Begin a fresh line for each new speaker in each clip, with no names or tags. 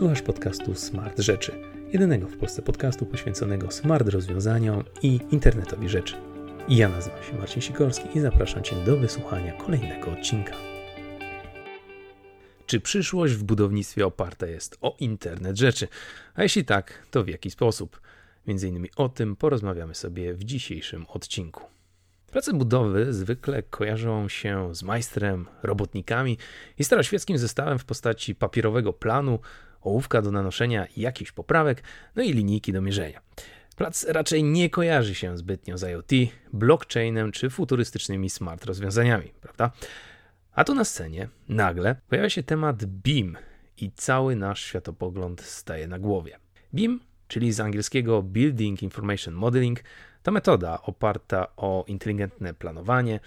Słuchasz podcastu Smart Rzeczy, jedynego w Polsce podcastu poświęconego smart rozwiązaniom i internetowi rzeczy. Ja nazywam się Marcin Sikorski i zapraszam Cię do wysłuchania kolejnego odcinka. Czy przyszłość w budownictwie oparta jest o internet rzeczy? A jeśli tak, to w jaki sposób? Między innymi o tym porozmawiamy sobie w dzisiejszym odcinku. Prace budowy zwykle kojarzą się z majstrem, robotnikami i staroświeckim zestawem w postaci papierowego planu, ołówka do nanoszenia jakichś poprawek, no i linijki do mierzenia. Plac raczej nie kojarzy się zbytnio z IoT, blockchainem czy futurystycznymi smart rozwiązaniami, prawda? A tu na scenie nagle pojawia się temat BIM i cały nasz światopogląd staje na głowie. BIM, czyli z angielskiego Building Information Modeling, to metoda oparta o inteligentne planowanie,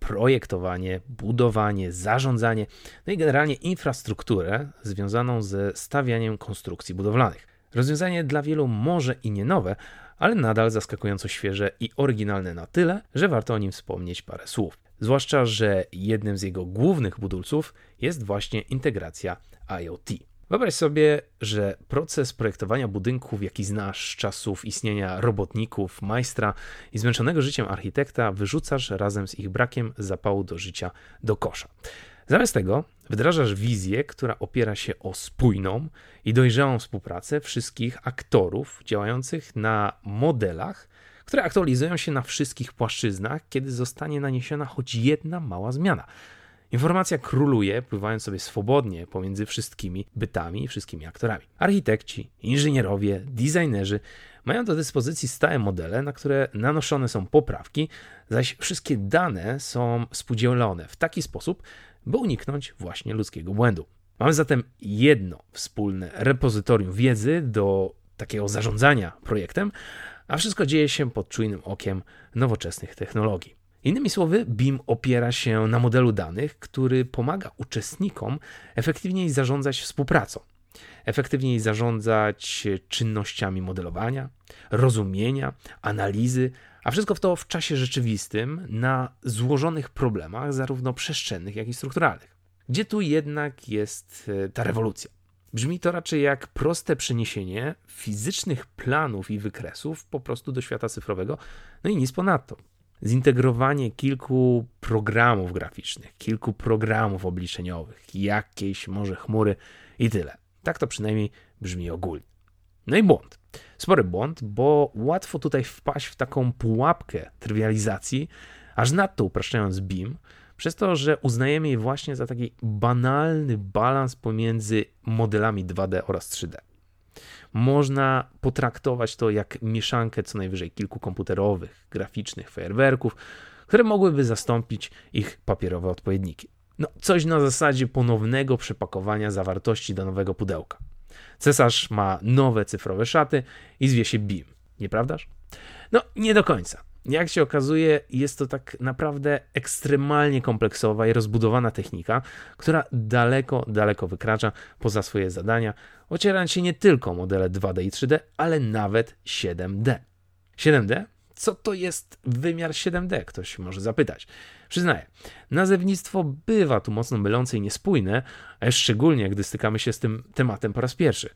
projektowanie, budowanie, zarządzanie, no i generalnie infrastrukturę związaną ze stawianiem konstrukcji budowlanych. Rozwiązanie dla wielu może i nie nowe, ale nadal zaskakująco świeże i oryginalne na tyle, że warto o nim wspomnieć parę słów. Zwłaszcza, że jednym z jego głównych budulców jest właśnie integracja IoT. Wyobraź sobie, że proces projektowania budynków, jaki znasz z czasów istnienia robotników, majstra i zmęczonego życiem architekta, wyrzucasz razem z ich brakiem zapału do życia do kosza. Zamiast tego wdrażasz wizję, która opiera się o spójną i dojrzałą współpracę wszystkich aktorów działających na modelach, które aktualizują się na wszystkich płaszczyznach, kiedy zostanie naniesiona choć jedna mała zmiana. Informacja króluje, pływając sobie swobodnie pomiędzy wszystkimi bytami i wszystkimi aktorami. Architekci, inżynierowie, designerzy mają do dyspozycji stałe modele, na które nanoszone są poprawki, zaś wszystkie dane są współdzielone w taki sposób, by uniknąć właśnie ludzkiego błędu. Mamy zatem jedno wspólne repozytorium wiedzy do takiego zarządzania projektem, a wszystko dzieje się pod czujnym okiem nowoczesnych technologii. Innymi słowy, BIM opiera się na modelu danych, który pomaga uczestnikom efektywniej zarządzać współpracą, efektywniej zarządzać czynnościami modelowania, rozumienia, analizy, a wszystko w to w czasie rzeczywistym na złożonych problemach, zarówno przestrzennych, jak i strukturalnych. Gdzie tu jednak jest e, ta rewolucja? Brzmi to raczej jak proste przeniesienie fizycznych planów i wykresów po prostu do świata cyfrowego, no i nic ponadto zintegrowanie kilku programów graficznych, kilku programów obliczeniowych, jakiejś może chmury i tyle. Tak to przynajmniej brzmi ogólnie. No i błąd. Spory błąd, bo łatwo tutaj wpaść w taką pułapkę trywializacji, aż nadto upraszczając BIM, przez to, że uznajemy je właśnie za taki banalny balans pomiędzy modelami 2D oraz 3D. Można potraktować to jak mieszankę co najwyżej kilku komputerowych, graficznych fajerwerków, które mogłyby zastąpić ich papierowe odpowiedniki. No, coś na zasadzie ponownego przepakowania zawartości do nowego pudełka. Cesarz ma nowe cyfrowe szaty i zwie się BIM, nieprawdaż? No, nie do końca. Jak się okazuje, jest to tak naprawdę ekstremalnie kompleksowa i rozbudowana technika, która daleko, daleko wykracza poza swoje zadania, ocierając się nie tylko o modele 2D i 3D, ale nawet 7D. 7D? Co to jest wymiar 7D? Ktoś może zapytać. Przyznaję, nazewnictwo bywa tu mocno mylące i niespójne, a szczególnie gdy stykamy się z tym tematem po raz pierwszy.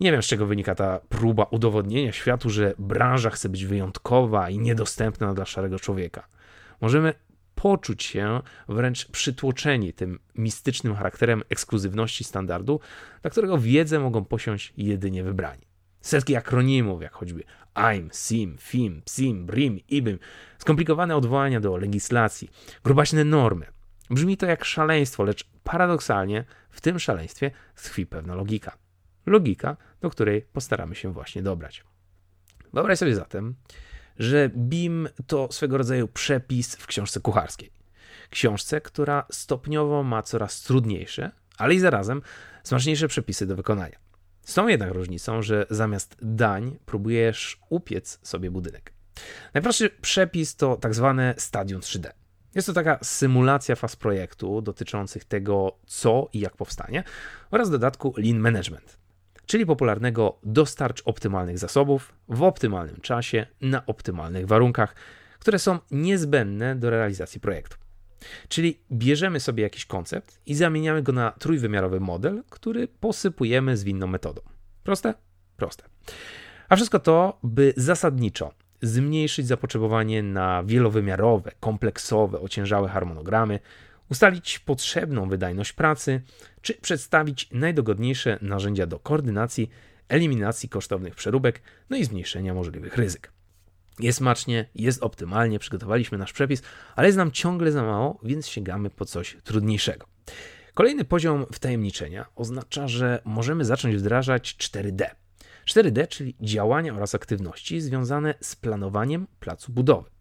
Nie wiem, z czego wynika ta próba udowodnienia światu, że branża chce być wyjątkowa i niedostępna dla szarego człowieka. Możemy poczuć się wręcz przytłoczeni tym mistycznym charakterem ekskluzywności standardu, dla którego wiedzę mogą posiąść jedynie wybrani. Setki akronimów, jak choćby AIM, SIM, FIM, PSIM, BRIM, IBIM, skomplikowane odwołania do legislacji, grubaśne normy. Brzmi to jak szaleństwo, lecz paradoksalnie w tym szaleństwie tkwi pewna logika logika, do której postaramy się właśnie dobrać. Wyobraź sobie zatem, że BIM to swego rodzaju przepis w książce kucharskiej. Książce, która stopniowo ma coraz trudniejsze, ale i zarazem smaczniejsze przepisy do wykonania. Z tą jednak różnicą, że zamiast dań próbujesz upiec sobie budynek. Najprostszy przepis to tak zwane stadium 3D. Jest to taka symulacja faz projektu dotyczących tego, co i jak powstanie, oraz w dodatku lean management czyli popularnego dostarcz optymalnych zasobów w optymalnym czasie na optymalnych warunkach, które są niezbędne do realizacji projektu. Czyli bierzemy sobie jakiś koncept i zamieniamy go na trójwymiarowy model, który posypujemy zwinną metodą. Proste? Proste. A wszystko to, by zasadniczo zmniejszyć zapotrzebowanie na wielowymiarowe, kompleksowe, ociężałe harmonogramy, ustalić potrzebną wydajność pracy, czy przedstawić najdogodniejsze narzędzia do koordynacji, eliminacji kosztownych przeróbek, no i zmniejszenia możliwych ryzyk. Jest smacznie, jest optymalnie, przygotowaliśmy nasz przepis, ale jest nam ciągle za mało, więc sięgamy po coś trudniejszego. Kolejny poziom wtajemniczenia oznacza, że możemy zacząć wdrażać 4D. 4D, czyli działania oraz aktywności związane z planowaniem placu budowy.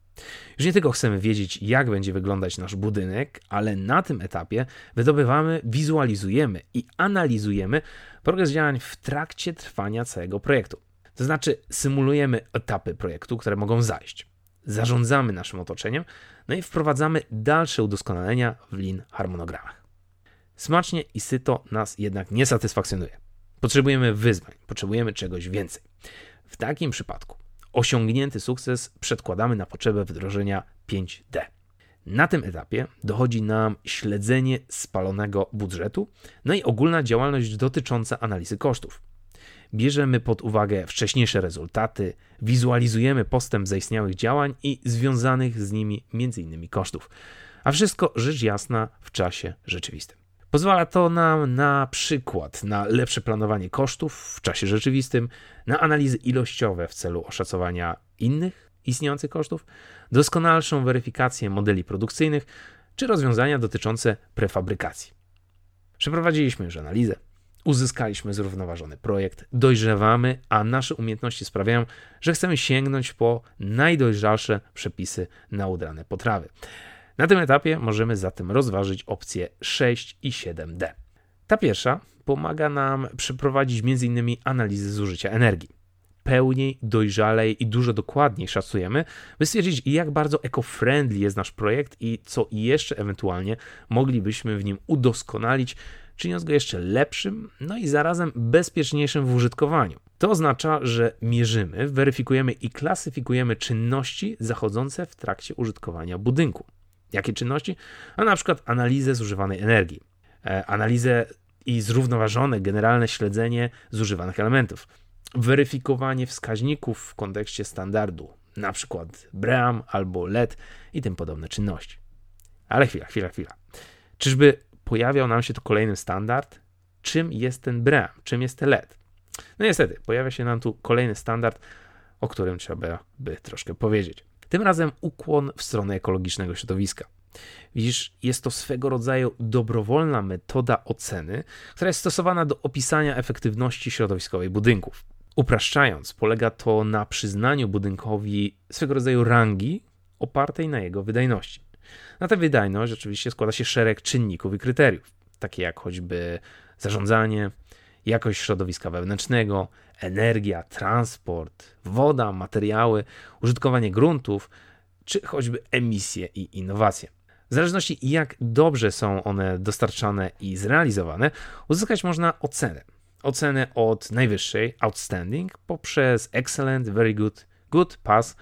Już nie tylko chcemy wiedzieć, jak będzie wyglądać nasz budynek, ale na tym etapie wydobywamy, wizualizujemy i analizujemy progres działań w trakcie trwania całego projektu. To znaczy, symulujemy etapy projektu, które mogą zajść. Zarządzamy naszym otoczeniem, no i wprowadzamy dalsze udoskonalenia w lin harmonogramach. Smacznie i syto nas jednak nie satysfakcjonuje. Potrzebujemy wyzwań, potrzebujemy czegoś więcej. W takim przypadku osiągnięty sukces przedkładamy na potrzebę wdrożenia 5D. Na tym etapie dochodzi nam śledzenie spalonego budżetu, no i ogólna działalność dotycząca analizy kosztów. Bierzemy pod uwagę wcześniejsze rezultaty, wizualizujemy postęp zaistniałych działań i związanych z nimi m.in. kosztów, a wszystko rzecz jasna w czasie rzeczywistym. Pozwala to nam na przykład na lepsze planowanie kosztów w czasie rzeczywistym, na analizy ilościowe w celu oszacowania innych istniejących kosztów, doskonalszą weryfikację modeli produkcyjnych czy rozwiązania dotyczące prefabrykacji. Przeprowadziliśmy już analizę, uzyskaliśmy zrównoważony projekt, dojrzewamy, a nasze umiejętności sprawiają, że chcemy sięgnąć po najdojrzalsze przepisy na udrane potrawy. Na tym etapie możemy zatem rozważyć opcje 6 i 7D. Ta pierwsza pomaga nam przeprowadzić m.in. analizy zużycia energii. Pełniej, dojrzalej i dużo dokładniej szacujemy, by stwierdzić, jak bardzo eco-friendly jest nasz projekt i co jeszcze ewentualnie moglibyśmy w nim udoskonalić, czyniąc go jeszcze lepszym, no i zarazem bezpieczniejszym w użytkowaniu. To oznacza, że mierzymy, weryfikujemy i klasyfikujemy czynności zachodzące w trakcie użytkowania budynku. Jakie czynności? A na przykład analizę zużywanej energii, e, analizę i zrównoważone generalne śledzenie zużywanych elementów, weryfikowanie wskaźników w kontekście standardu, na przykład BREAM albo LED i tym podobne czynności. Ale chwila, chwila, chwila. Czyżby pojawiał nam się tu kolejny standard? Czym jest ten BREAM? Czym jest ten LED? No niestety, pojawia się nam tu kolejny standard, o którym trzeba by troszkę powiedzieć. Tym razem ukłon w stronę ekologicznego środowiska. Widzisz, jest to swego rodzaju dobrowolna metoda oceny, która jest stosowana do opisania efektywności środowiskowej budynków. Upraszczając, polega to na przyznaniu budynkowi swego rodzaju rangi opartej na jego wydajności. Na tę wydajność oczywiście składa się szereg czynników i kryteriów, takie jak choćby zarządzanie, jakość środowiska wewnętrznego, energia, transport, woda, materiały, użytkowanie gruntów, czy choćby emisje i innowacje. W zależności jak dobrze są one dostarczane i zrealizowane, uzyskać można ocenę. Ocenę od najwyższej, outstanding, poprzez excellent, very good, good, pass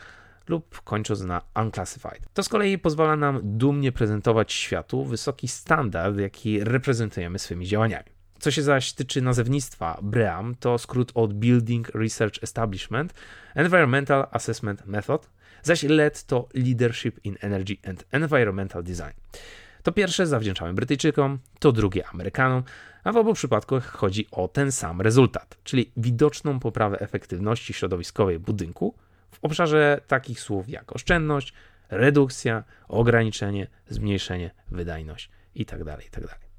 lub kończąc na unclassified. To z kolei pozwala nam dumnie prezentować światu wysoki standard, jaki reprezentujemy swymi działaniami. Co się zaś tyczy nazewnictwa, BREAM to skrót od Building Research Establishment Environmental Assessment Method, zaś LED to Leadership in Energy and Environmental Design. To pierwsze zawdzięczamy Brytyjczykom, to drugie Amerykanom, a w obu przypadkach chodzi o ten sam rezultat, czyli widoczną poprawę efektywności środowiskowej budynku w obszarze takich słów jak oszczędność, redukcja, ograniczenie, zmniejszenie, wydajność itd. Tak itd.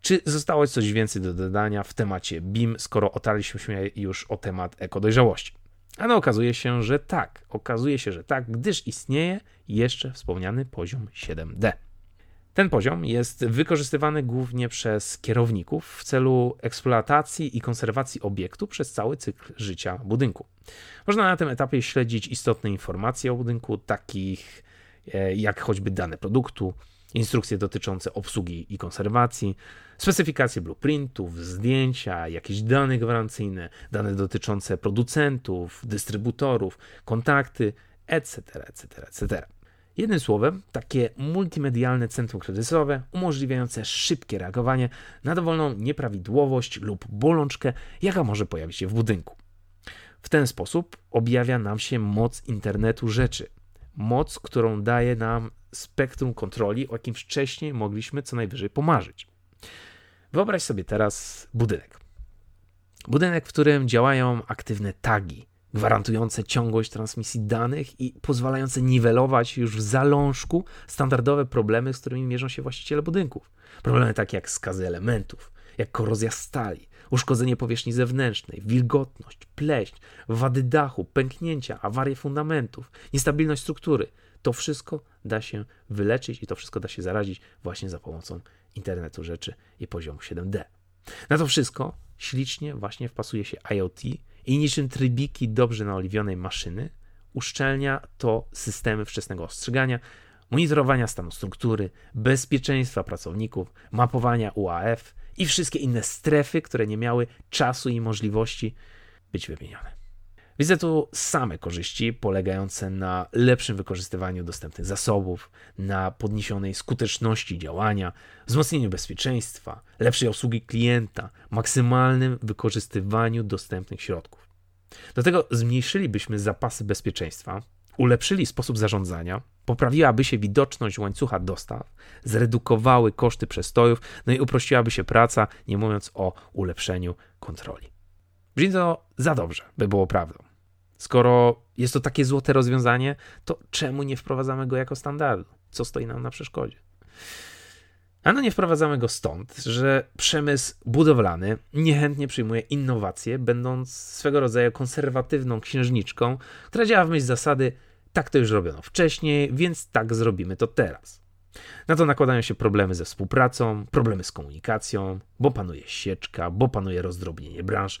Czy zostało coś więcej do dodania w temacie BIM, skoro otarliśmy się już o temat ekodojrzałości? A no okazuje się, że tak. Okazuje się, że tak, gdyż istnieje jeszcze wspomniany poziom 7D. Ten poziom jest wykorzystywany głównie przez kierowników w celu eksploatacji i konserwacji obiektu przez cały cykl życia budynku. Można na tym etapie śledzić istotne informacje o budynku, takich e, jak choćby dane produktu, instrukcje dotyczące obsługi i konserwacji, specyfikacje blueprintów, zdjęcia, jakieś dane gwarancyjne, dane dotyczące producentów, dystrybutorów, kontakty, etc., etc., etc. Jednym słowem, takie multimedialne centrum kryzysowe umożliwiające szybkie reagowanie na dowolną nieprawidłowość lub bolączkę, jaka może pojawić się w budynku. W ten sposób objawia nam się moc internetu rzeczy. Moc, którą daje nam spektrum kontroli, o jakim wcześniej mogliśmy co najwyżej pomarzyć. Wyobraź sobie teraz budynek. Budynek, w którym działają aktywne tagi, gwarantujące ciągłość transmisji danych i pozwalające niwelować już w zalążku standardowe problemy, z którymi mierzą się właściciele budynków. Problemy takie jak skazy elementów, jak korozja stali, uszkodzenie powierzchni zewnętrznej, wilgotność, pleśń, wady dachu, pęknięcia, awarie fundamentów, niestabilność struktury. To wszystko da się wyleczyć i to wszystko da się zarazić właśnie za pomocą internetu rzeczy i poziomu 7D. Na to wszystko ślicznie właśnie wpasuje się IoT i niczym trybiki dobrze naoliwionej maszyny uszczelnia to systemy wczesnego ostrzegania, monitorowania stanu struktury, bezpieczeństwa pracowników, mapowania UAF i wszystkie inne strefy, które nie miały czasu i możliwości być wymienione. Widzę tu same korzyści polegające na lepszym wykorzystywaniu dostępnych zasobów, na podniesionej skuteczności działania, wzmocnieniu bezpieczeństwa, lepszej obsługi klienta, maksymalnym wykorzystywaniu dostępnych środków. Do tego zmniejszylibyśmy zapasy bezpieczeństwa, ulepszyli sposób zarządzania, poprawiłaby się widoczność łańcucha dostaw, zredukowały koszty przestojów, no i uprościłaby się praca, nie mówiąc o ulepszeniu kontroli. Brzmi to za dobrze, by było prawdą. Skoro jest to takie złote rozwiązanie, to czemu nie wprowadzamy go jako standardu? Co stoi nam na przeszkodzie? Ano nie wprowadzamy go stąd, że przemysł budowlany niechętnie przyjmuje innowacje, będąc swego rodzaju konserwatywną księżniczką, która działa w myśl zasady tak to już robiono wcześniej, więc tak zrobimy to teraz. Na to nakładają się problemy ze współpracą, problemy z komunikacją, bo panuje sieczka, bo panuje rozdrobnienie branż,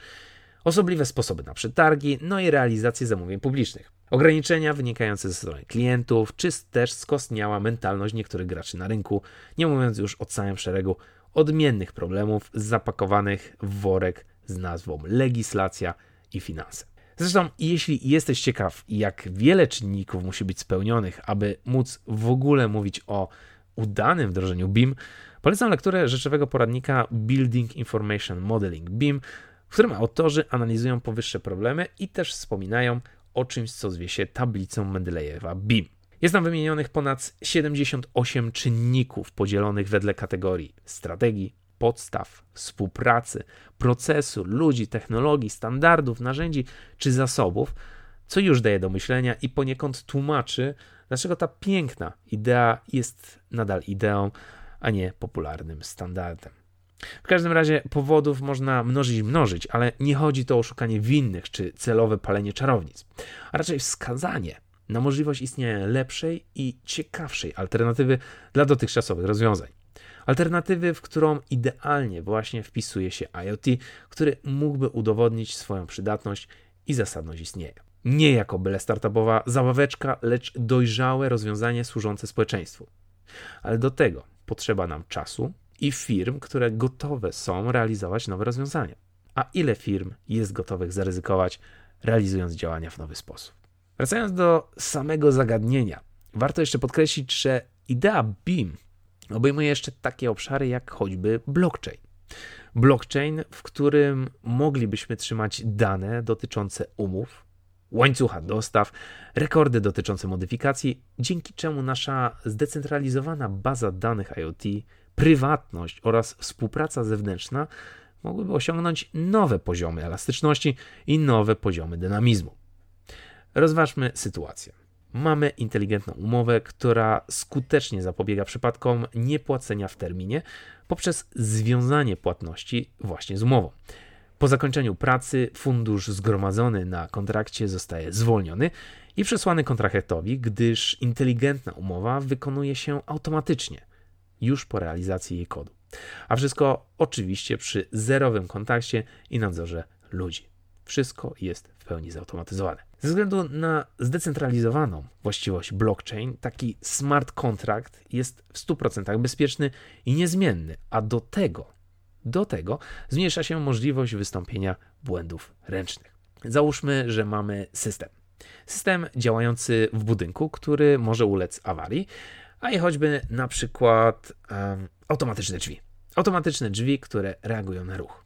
osobliwe sposoby na przetargi, no i realizację zamówień publicznych. Ograniczenia wynikające ze strony klientów, czy też skostniała mentalność niektórych graczy na rynku, nie mówiąc już o całym szeregu odmiennych problemów zapakowanych w worek z nazwą legislacja i finanse. Zresztą, jeśli jesteś ciekaw, jak wiele czynników musi być spełnionych, aby móc w ogóle mówić o udanym wdrożeniu BIM, polecam lekturę rzeczowego poradnika Building Information Modeling BIM, w którym autorzy analizują powyższe problemy i też wspominają o czymś, co zwie się tablicą Mendelejewa BIM. Jest tam wymienionych ponad 78 czynników podzielonych wedle kategorii strategii, podstaw, współpracy, procesu, ludzi, technologii, standardów, narzędzi czy zasobów, co już daje do myślenia i poniekąd tłumaczy, dlaczego ta piękna idea jest nadal ideą, a nie popularnym standardem. W każdym razie powodów można mnożyć i mnożyć, ale nie chodzi to o szukanie winnych czy celowe palenie czarownic, a raczej wskazanie na możliwość istnienia lepszej i ciekawszej alternatywy dla dotychczasowych rozwiązań. Alternatywy, w którą idealnie właśnie wpisuje się IoT, który mógłby udowodnić swoją przydatność i zasadność istnienia. Nie jako byle startupowa zabaweczka, lecz dojrzałe rozwiązanie służące społeczeństwu. Ale do tego potrzeba nam czasu, i firm, które gotowe są realizować nowe rozwiązania. A ile firm jest gotowych zaryzykować, realizując działania w nowy sposób? Wracając do samego zagadnienia, warto jeszcze podkreślić, że idea BIM obejmuje jeszcze takie obszary jak choćby blockchain. Blockchain, w którym moglibyśmy trzymać dane dotyczące umów, łańcucha dostaw, rekordy dotyczące modyfikacji, dzięki czemu nasza zdecentralizowana baza danych IoT prywatność oraz współpraca zewnętrzna mogłyby osiągnąć nowe poziomy elastyczności i nowe poziomy dynamizmu. Rozważmy sytuację. Mamy inteligentną umowę, która skutecznie zapobiega przypadkom niepłacenia w terminie poprzez związanie płatności właśnie z umową. Po zakończeniu pracy fundusz zgromadzony na kontrakcie zostaje zwolniony i przesłany kontraktowi, gdyż inteligentna umowa wykonuje się automatycznie – już po realizacji jej kodu. A wszystko oczywiście przy zerowym kontakcie i nadzorze ludzi. Wszystko jest w pełni zautomatyzowane. Ze względu na zdecentralizowaną właściwość blockchain, taki smart contract jest w 100% bezpieczny i niezmienny, a do tego, do tego zmniejsza się możliwość wystąpienia błędów ręcznych. Załóżmy, że mamy system. System działający w budynku, który może ulec awarii, a i choćby na przykład um, automatyczne drzwi. Automatyczne drzwi, które reagują na ruch.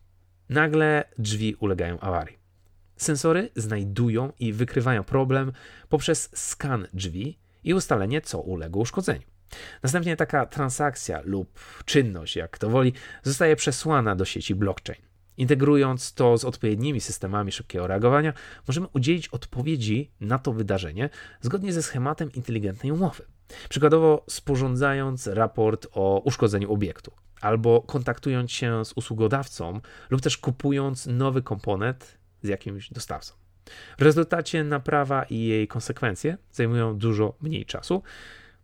Nagle drzwi ulegają awarii. Sensory znajdują i wykrywają problem poprzez skan drzwi i ustalenie, co uległo uszkodzeniu. Następnie taka transakcja lub czynność, jak to woli, zostaje przesłana do sieci blockchain. Integrując to z odpowiednimi systemami szybkiego reagowania, możemy udzielić odpowiedzi na to wydarzenie zgodnie ze schematem inteligentnej umowy. Przykładowo sporządzając raport o uszkodzeniu obiektu, albo kontaktując się z usługodawcą, lub też kupując nowy komponent z jakimś dostawcą. W rezultacie naprawa i jej konsekwencje zajmują dużo mniej czasu,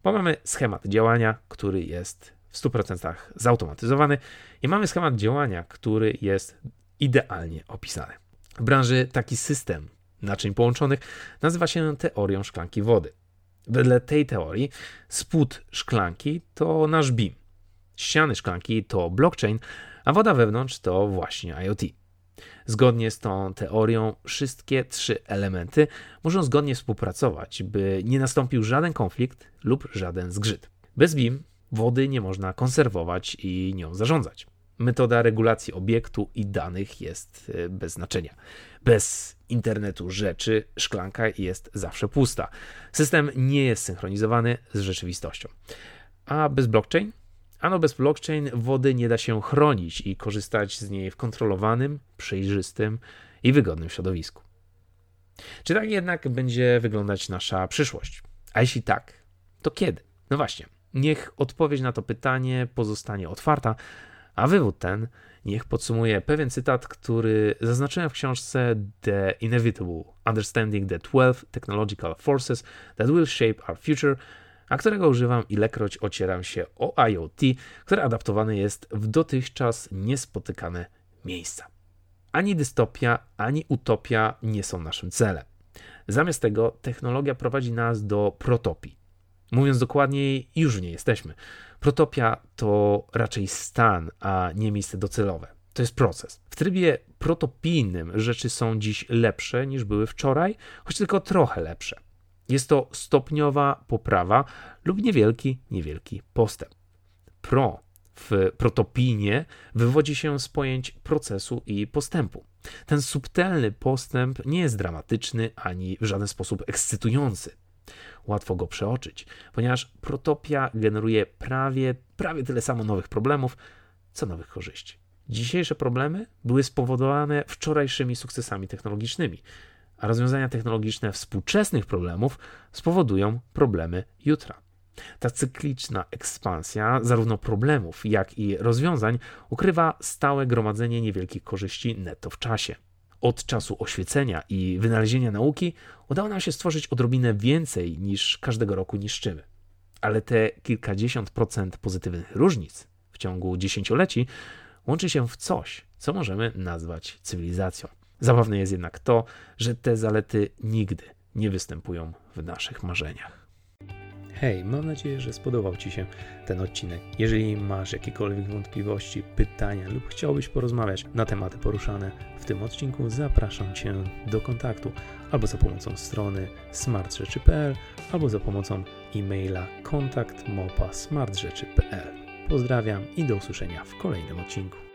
bo mamy schemat działania, który jest w 100% zautomatyzowany i mamy schemat działania, który jest idealnie opisany. W branży taki system naczyń połączonych nazywa się teorią szklanki wody. Wedle tej teorii spód szklanki to nasz BIM, ściany szklanki to blockchain, a woda wewnątrz to właśnie IoT. Zgodnie z tą teorią, wszystkie trzy elementy muszą zgodnie współpracować, by nie nastąpił żaden konflikt lub żaden zgrzyt. Bez BIM wody nie można konserwować i nią zarządzać. Metoda regulacji obiektu i danych jest e, bez znaczenia. Bez internetu rzeczy szklanka jest zawsze pusta. System nie jest synchronizowany z rzeczywistością. A bez blockchain Ano bez blockchain wody nie da się chronić i korzystać z niej w kontrolowanym, przejrzystym i wygodnym środowisku. Czy tak jednak będzie wyglądać nasza przyszłość? A jeśli tak, to kiedy? No właśnie, niech odpowiedź na to pytanie pozostanie otwarta, a wywód ten niech podsumuje pewien cytat, który zaznaczyłem w książce The Inevitable Understanding the 12 Technological Forces That Will Shape Our Future a którego używam ilekroć ocieram się o IoT, które adaptowane jest w dotychczas niespotykane miejsca. Ani dystopia, ani utopia nie są naszym celem. Zamiast tego technologia prowadzi nas do protopii. Mówiąc dokładniej, już nie jesteśmy. Protopia to raczej stan, a nie miejsce docelowe. To jest proces. W trybie protopijnym rzeczy są dziś lepsze niż były wczoraj, choć tylko trochę lepsze. Jest to stopniowa poprawa lub niewielki, niewielki postęp. Pro w protopinie wywodzi się z pojęć procesu i postępu. Ten subtelny postęp nie jest dramatyczny ani w żaden sposób ekscytujący. Łatwo go przeoczyć, ponieważ protopia generuje prawie, prawie tyle samo nowych problemów, co nowych korzyści. Dzisiejsze problemy były spowodowane wczorajszymi sukcesami technologicznymi a rozwiązania technologiczne współczesnych problemów spowodują problemy jutra. Ta cykliczna ekspansja zarówno problemów, jak i rozwiązań ukrywa stałe gromadzenie niewielkich korzyści netto w czasie. Od czasu oświecenia i wynalezienia nauki udało nam się stworzyć odrobinę więcej niż każdego roku niszczymy. Ale te kilkadziesiąt procent pozytywnych różnic w ciągu dziesięcioleci łączy się w coś, co możemy nazwać cywilizacją. Zabawne jest jednak to, że te zalety nigdy nie występują w naszych marzeniach. Hej, mam nadzieję, że spodobał Ci się ten odcinek. Jeżeli masz jakiekolwiek wątpliwości, pytania lub chciałbyś porozmawiać na tematy poruszane w tym odcinku, zapraszam Cię do kontaktu albo za pomocą strony smartrzeczy.pl, albo za pomocą e-maila kontakt Pozdrawiam i do usłyszenia w kolejnym odcinku.